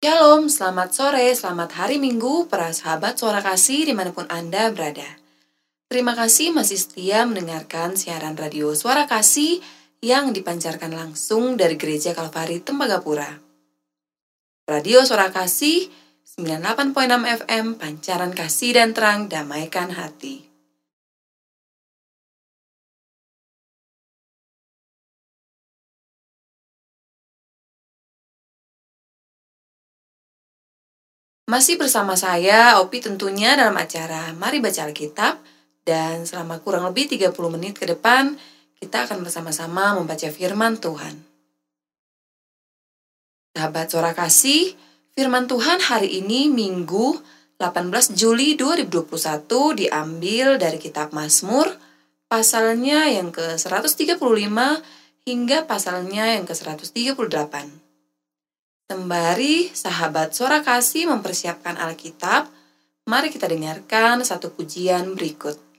Shalom, selamat sore, selamat hari Minggu, para sahabat suara kasih di mana pun Anda berada. Terima kasih masih setia mendengarkan siaran radio suara kasih yang dipancarkan langsung dari Gereja Kalvari Tembagapura. Radio Suara Kasih 98.6 FM, pancaran kasih dan terang, damaikan hati. Masih bersama saya, Opi tentunya dalam acara Mari Baca Alkitab. Dan selama kurang lebih 30 menit ke depan, kita akan bersama-sama membaca firman Tuhan. Sahabat suara kasih, firman Tuhan hari ini Minggu 18 Juli 2021 diambil dari kitab Mazmur, pasalnya yang ke-135 hingga pasalnya yang ke-138. Sembari sahabat suara kasih mempersiapkan Alkitab, mari kita dengarkan satu pujian berikut.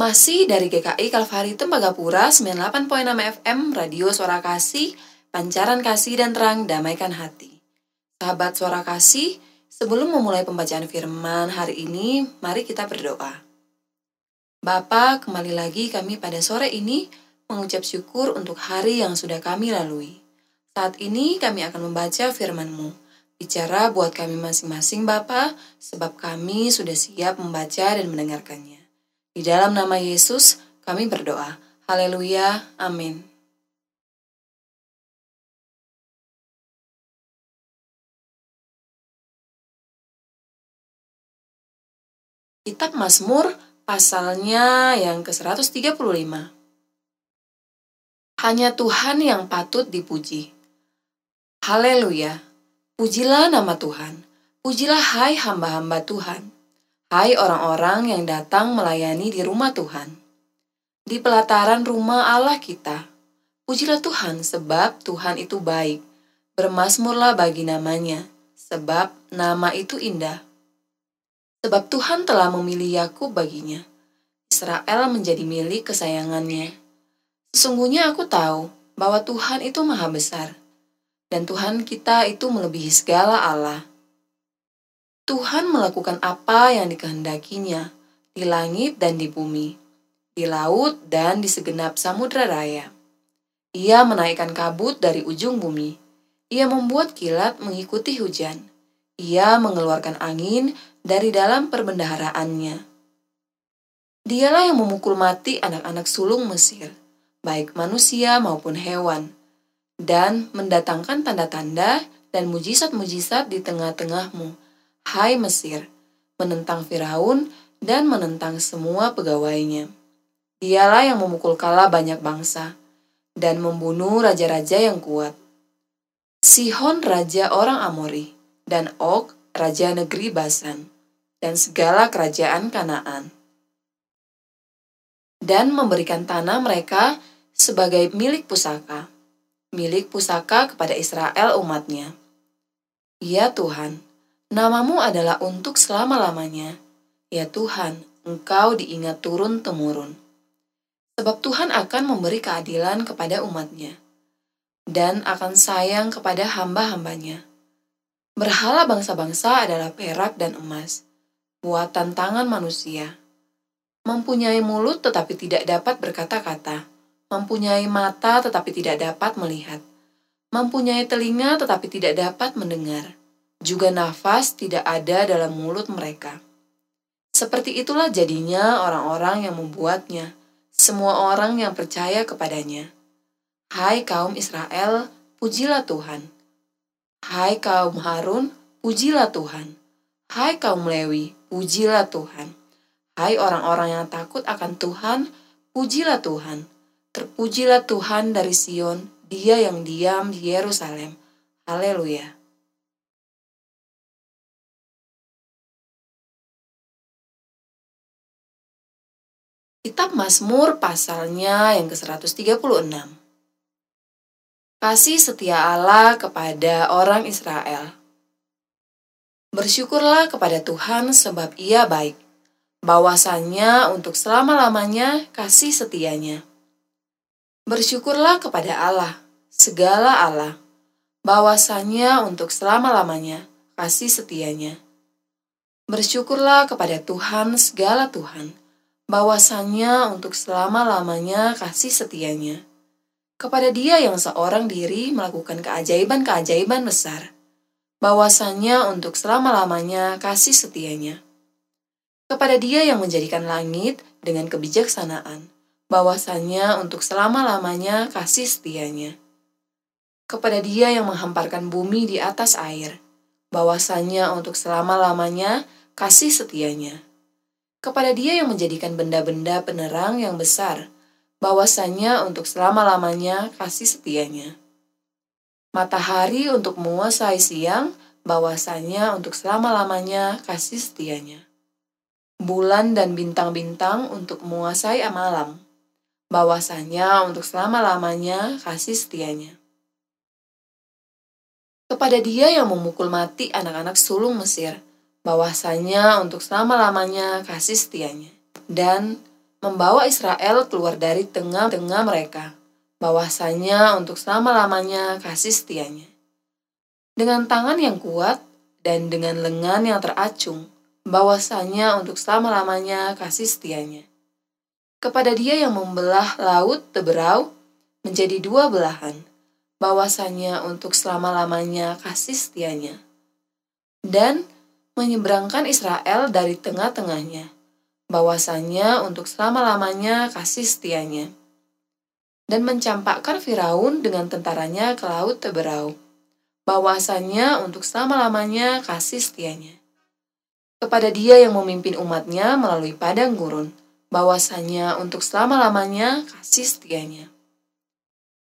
Masih dari GKI Kalvari Tembagapura 98.6 FM Radio Suara Kasih, Pancaran Kasih dan Terang Damaikan Hati. Sahabat Suara Kasih, sebelum memulai pembacaan firman hari ini, mari kita berdoa. Bapa, kembali lagi kami pada sore ini mengucap syukur untuk hari yang sudah kami lalui. Saat ini kami akan membaca firman-Mu. Bicara buat kami masing-masing Bapa, sebab kami sudah siap membaca dan mendengarkannya. Di dalam nama Yesus, kami berdoa. Haleluya. Amin. Kitab Mazmur pasalnya yang ke-135. Hanya Tuhan yang patut dipuji. Haleluya. Pujilah nama Tuhan. Pujilah hai hamba-hamba Tuhan. Hai orang-orang yang datang melayani di rumah Tuhan. Di pelataran rumah Allah kita. Pujilah Tuhan sebab Tuhan itu baik. Bermasmurlah bagi namanya, sebab nama itu indah. Sebab Tuhan telah memilih Yakub baginya. Israel menjadi milik kesayangannya. Sesungguhnya aku tahu bahwa Tuhan itu maha besar. Dan Tuhan kita itu melebihi segala Allah. Tuhan melakukan apa yang dikehendakinya di langit dan di bumi, di laut dan di segenap samudra raya. Ia menaikkan kabut dari ujung bumi. Ia membuat kilat mengikuti hujan. Ia mengeluarkan angin dari dalam perbendaharaannya. Dialah yang memukul mati anak-anak sulung Mesir, baik manusia maupun hewan, dan mendatangkan tanda-tanda dan mujizat-mujizat di tengah-tengahmu, hai Mesir, menentang Firaun dan menentang semua pegawainya. Dialah yang memukul kala banyak bangsa dan membunuh raja-raja yang kuat. Sihon raja orang Amori dan Og raja negeri Basan dan segala kerajaan Kanaan. Dan memberikan tanah mereka sebagai milik pusaka, milik pusaka kepada Israel umatnya. Ya Tuhan, namamu adalah untuk selama-lamanya. Ya Tuhan, engkau diingat turun-temurun. Sebab Tuhan akan memberi keadilan kepada umatnya, dan akan sayang kepada hamba-hambanya. Berhala bangsa-bangsa adalah perak dan emas, buatan tangan manusia. Mempunyai mulut tetapi tidak dapat berkata-kata, mempunyai mata tetapi tidak dapat melihat, mempunyai telinga tetapi tidak dapat mendengar, juga nafas tidak ada dalam mulut mereka. Seperti itulah jadinya orang-orang yang membuatnya, semua orang yang percaya kepadanya. Hai kaum Israel, pujilah Tuhan. Hai kaum Harun, pujilah Tuhan. Hai kaum Lewi, pujilah Tuhan. Hai orang-orang yang takut akan Tuhan, pujilah Tuhan. Terpujilah Tuhan dari Sion, Dia yang diam di Yerusalem. Haleluya. Kitab Mazmur pasalnya yang ke-136. Kasih setia Allah kepada orang Israel. Bersyukurlah kepada Tuhan sebab ia baik. Bahwasannya untuk selama-lamanya kasih setianya. Bersyukurlah kepada Allah, segala Allah. Bahwasannya untuk selama-lamanya kasih setianya. Bersyukurlah kepada Tuhan segala Tuhan bahwasannya untuk selama-lamanya kasih setianya. Kepada dia yang seorang diri melakukan keajaiban-keajaiban besar, bahwasannya untuk selama-lamanya kasih setianya. Kepada dia yang menjadikan langit dengan kebijaksanaan, bahwasannya untuk selama-lamanya kasih setianya. Kepada dia yang menghamparkan bumi di atas air, bahwasannya untuk selama-lamanya kasih setianya kepada dia yang menjadikan benda-benda penerang yang besar, bahwasanya untuk selama-lamanya kasih setianya. Matahari untuk menguasai siang, bahwasanya untuk selama-lamanya kasih setianya. Bulan dan bintang-bintang untuk menguasai malam, bahwasanya untuk selama-lamanya kasih setianya. Kepada dia yang memukul mati anak-anak sulung Mesir, bahwasanya untuk selama-lamanya kasih setianya. Dan membawa Israel keluar dari tengah-tengah mereka, bahwasanya untuk selama-lamanya kasih setianya. Dengan tangan yang kuat dan dengan lengan yang teracung, bahwasanya untuk selama-lamanya kasih setianya. Kepada dia yang membelah laut teberau menjadi dua belahan, bahwasanya untuk selama-lamanya kasih setianya. Dan menyeberangkan Israel dari tengah-tengahnya, bahwasanya untuk selama-lamanya kasih setianya. Dan mencampakkan Firaun dengan tentaranya ke laut teberau, bahwasanya untuk selama-lamanya kasih setianya. Kepada dia yang memimpin umatnya melalui padang gurun, bahwasanya untuk selama-lamanya kasih setianya.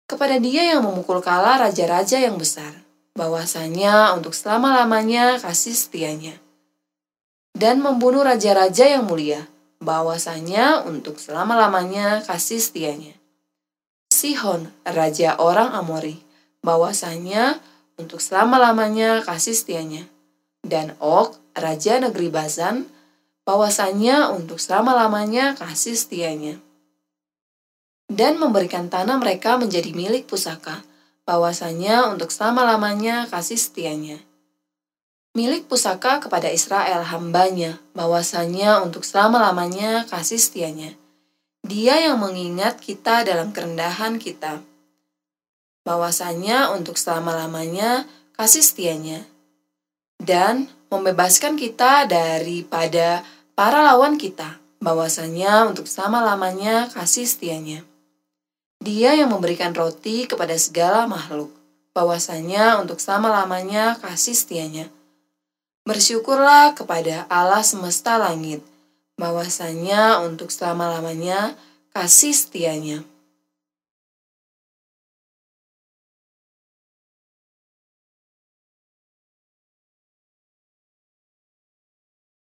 Kepada dia yang memukul kala raja-raja yang besar, bahwasanya untuk selama-lamanya kasih setianya. Dan membunuh raja-raja yang mulia, bahwasanya untuk selama-lamanya kasih setianya. Sihon, raja orang Amori, bahwasanya untuk selama-lamanya kasih setianya. Dan Og, raja negeri Bazan, bahwasanya untuk selama-lamanya kasih setianya. Dan memberikan tanah mereka menjadi milik pusaka, bahwasanya untuk selama-lamanya kasih setianya. Milik pusaka kepada Israel hambanya, bahwasanya untuk selama-lamanya kasih setianya. Dia yang mengingat kita dalam kerendahan kita, bahwasanya untuk selama-lamanya kasih setianya. Dan membebaskan kita daripada para lawan kita, bahwasanya untuk selama-lamanya kasih setianya. Dia yang memberikan roti kepada segala makhluk, bahwasanya untuk selama-lamanya kasih setianya. Bersyukurlah kepada Allah semesta langit, bahwasanya untuk selama-lamanya kasih setianya.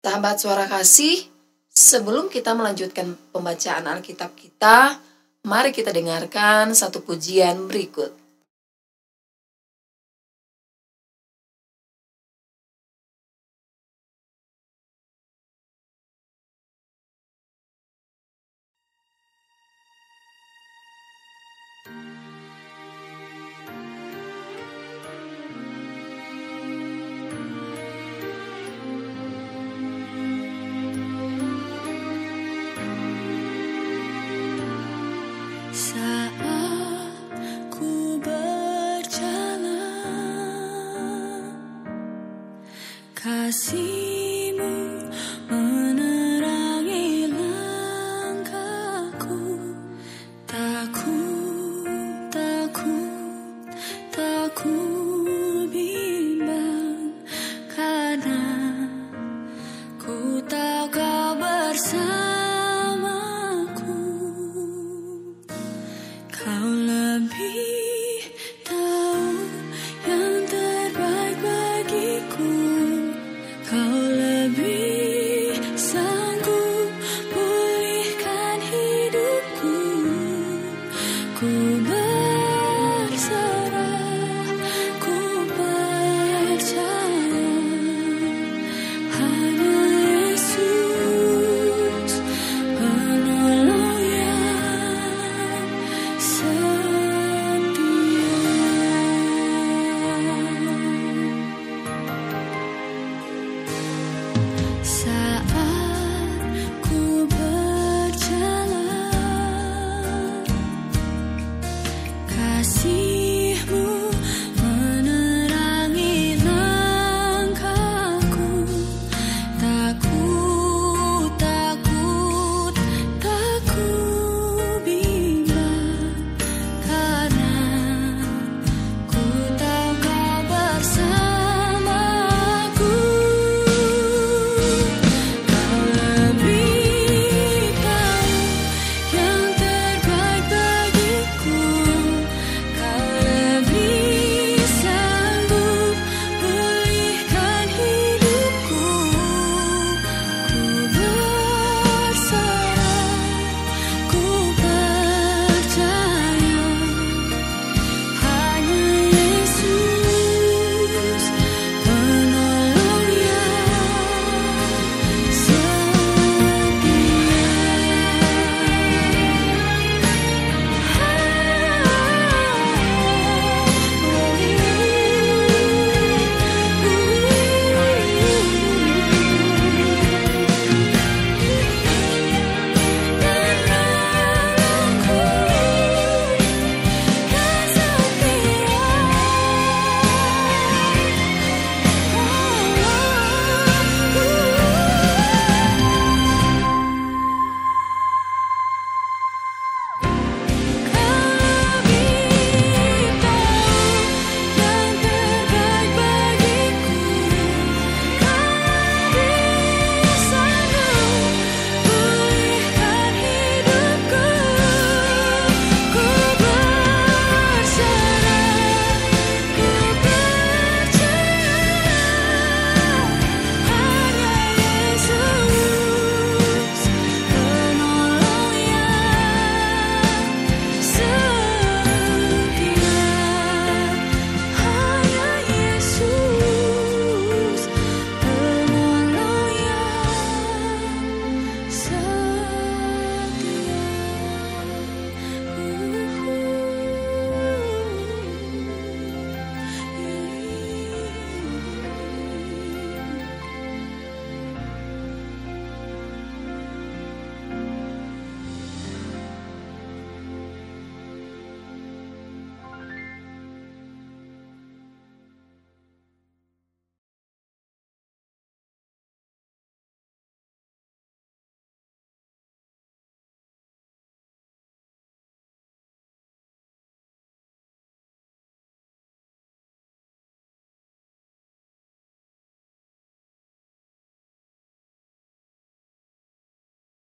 Sahabat suara kasih, sebelum kita melanjutkan pembacaan Alkitab kita, mari kita dengarkan satu pujian berikut. be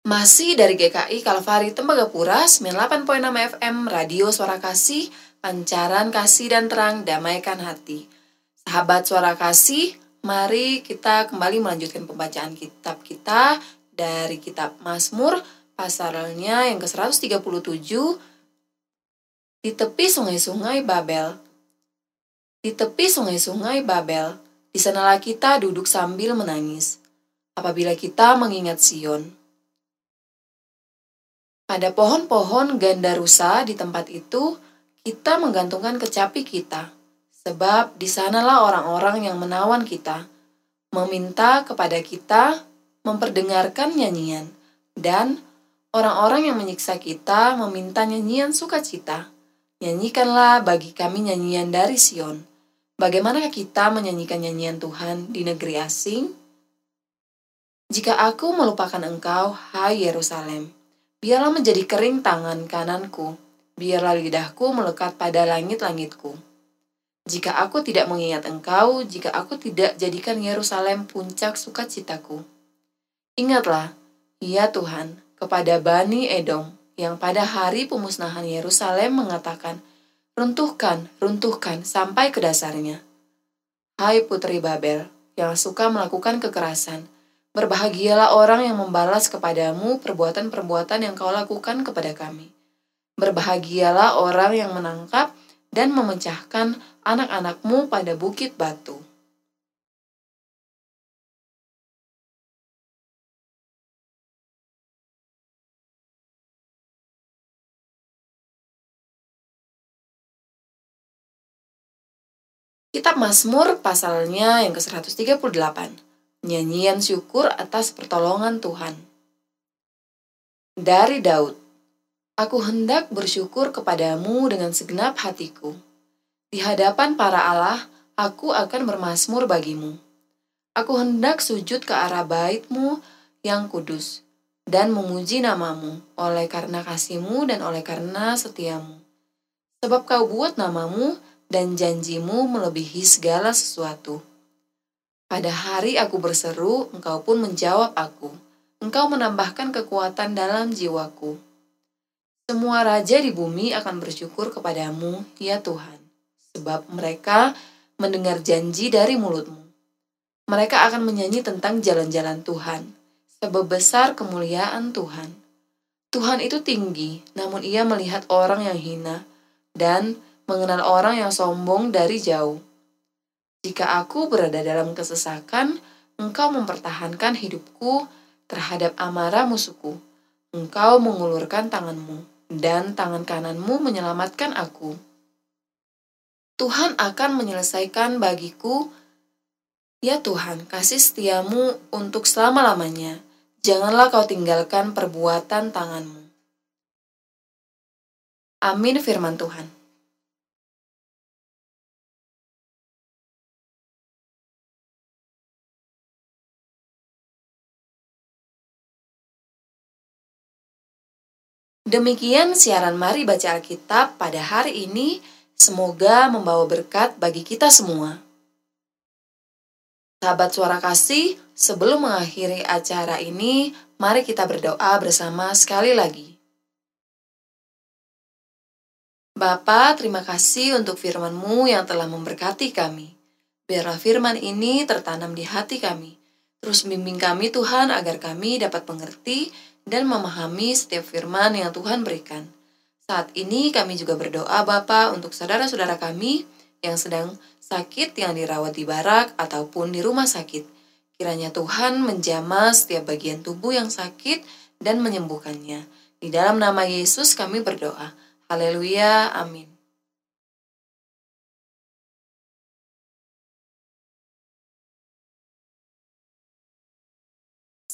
Masih dari GKI Kalvari Tembagapura 98.6 FM Radio Suara Kasih, pancaran kasih dan terang damaikan hati. Sahabat Suara Kasih, mari kita kembali melanjutkan pembacaan kitab kita dari kitab Mazmur pasalnya yang ke-137 di tepi sungai-sungai Babel. Di tepi sungai-sungai Babel, di sanalah kita duduk sambil menangis. Apabila kita mengingat Sion, pada pohon-pohon gandarusa di tempat itu, kita menggantungkan kecapi kita, sebab di sanalah orang-orang yang menawan kita, meminta kepada kita memperdengarkan nyanyian, dan orang-orang yang menyiksa kita meminta nyanyian sukacita. Nyanyikanlah bagi kami nyanyian dari Sion. Bagaimanakah kita menyanyikan nyanyian Tuhan di negeri asing? Jika aku melupakan engkau, hai Yerusalem, Biarlah menjadi kering tangan kananku, biarlah lidahku melekat pada langit-langitku. Jika aku tidak mengingat engkau, jika aku tidak jadikan Yerusalem puncak sukacitaku. Ingatlah, ya Tuhan, kepada Bani Edom, yang pada hari pemusnahan Yerusalem mengatakan, Runtuhkan, runtuhkan, sampai ke dasarnya. Hai Putri Babel, yang suka melakukan kekerasan, Berbahagialah orang yang membalas kepadamu perbuatan-perbuatan yang kau lakukan kepada kami. Berbahagialah orang yang menangkap dan memecahkan anak-anakmu pada bukit batu. Kitab Mazmur pasalnya yang ke-138. Nyanyian syukur atas pertolongan Tuhan. Dari Daud, Aku hendak bersyukur kepadamu dengan segenap hatiku. Di hadapan para Allah, aku akan bermasmur bagimu. Aku hendak sujud ke arah baitmu yang kudus, dan memuji namamu oleh karena kasihmu dan oleh karena setiamu. Sebab kau buat namamu dan janjimu melebihi segala sesuatu. Pada hari aku berseru, engkau pun menjawab aku. Engkau menambahkan kekuatan dalam jiwaku. Semua raja di bumi akan bersyukur kepadamu, ya Tuhan, sebab mereka mendengar janji dari mulutmu. Mereka akan menyanyi tentang jalan-jalan Tuhan, sebab besar kemuliaan Tuhan. Tuhan itu tinggi, namun ia melihat orang yang hina dan mengenal orang yang sombong dari jauh. Jika aku berada dalam kesesakan, engkau mempertahankan hidupku terhadap amarah musuhku. Engkau mengulurkan tanganmu, dan tangan kananmu menyelamatkan aku. Tuhan akan menyelesaikan bagiku, Ya Tuhan, kasih setiamu untuk selama-lamanya. Janganlah kau tinggalkan perbuatan tanganmu. Amin firman Tuhan. Demikian siaran Mari Baca Alkitab pada hari ini. Semoga membawa berkat bagi kita semua. Sahabat suara kasih, sebelum mengakhiri acara ini, mari kita berdoa bersama sekali lagi. Bapa, terima kasih untuk firman-Mu yang telah memberkati kami. Biarlah firman ini tertanam di hati kami. Terus bimbing kami Tuhan agar kami dapat mengerti dan memahami setiap firman yang Tuhan berikan. Saat ini kami juga berdoa Bapa untuk saudara-saudara kami yang sedang sakit yang dirawat di barak ataupun di rumah sakit. Kiranya Tuhan menjamah setiap bagian tubuh yang sakit dan menyembuhkannya. Di dalam nama Yesus kami berdoa. Haleluya. Amin.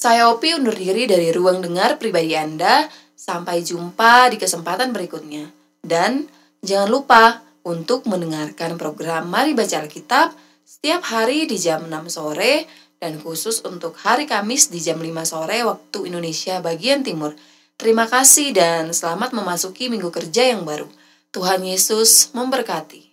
Saya Opi undur diri dari ruang dengar pribadi Anda. Sampai jumpa di kesempatan berikutnya. Dan jangan lupa untuk mendengarkan program Mari Baca Alkitab setiap hari di jam 6 sore dan khusus untuk hari Kamis di jam 5 sore waktu Indonesia bagian timur. Terima kasih dan selamat memasuki minggu kerja yang baru. Tuhan Yesus memberkati.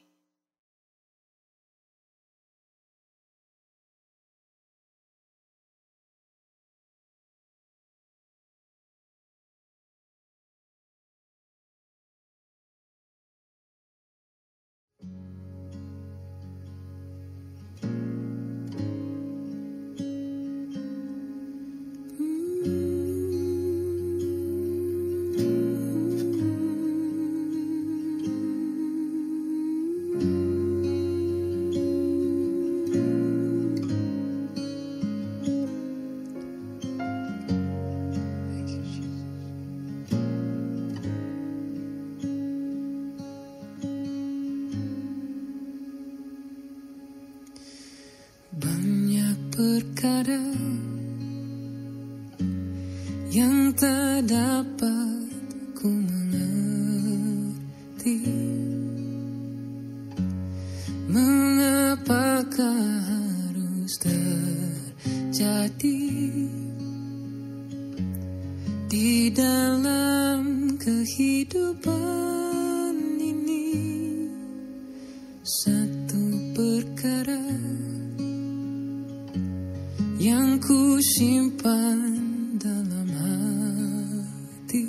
satu perkara yang ku simpan dalam hati.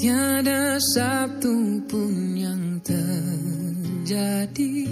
Tiada satu pun yang terjadi.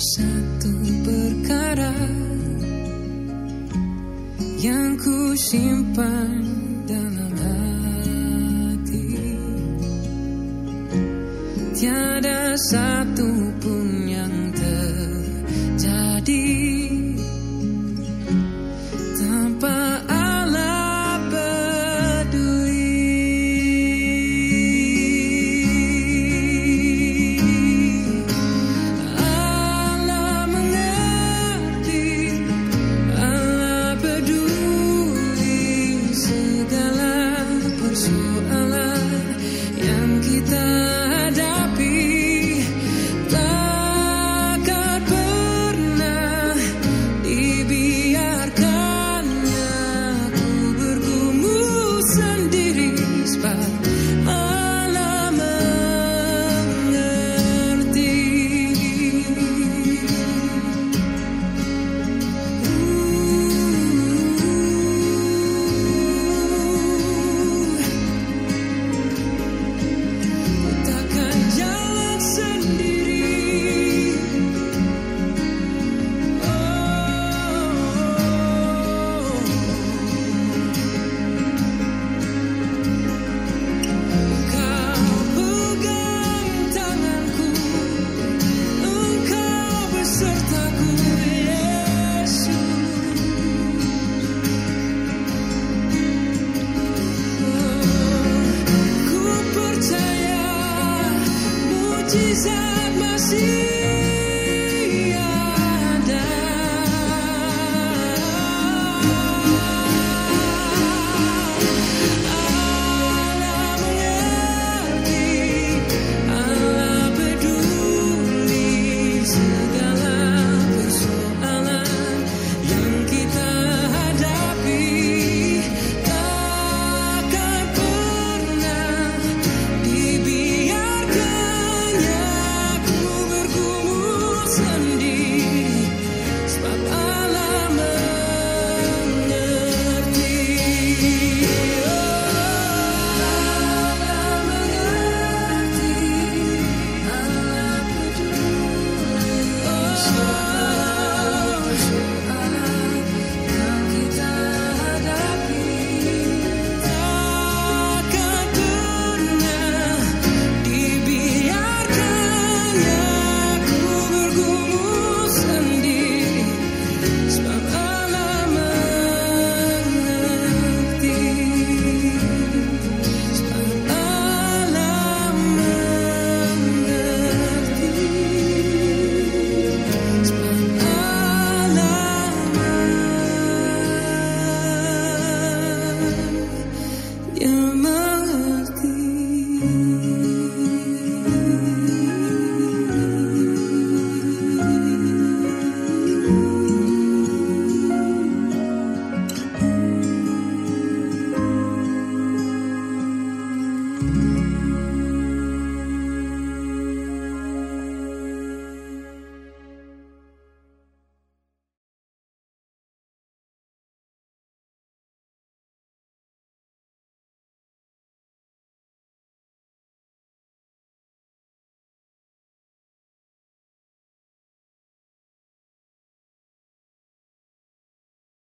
satu perkara yang ku simpan dalam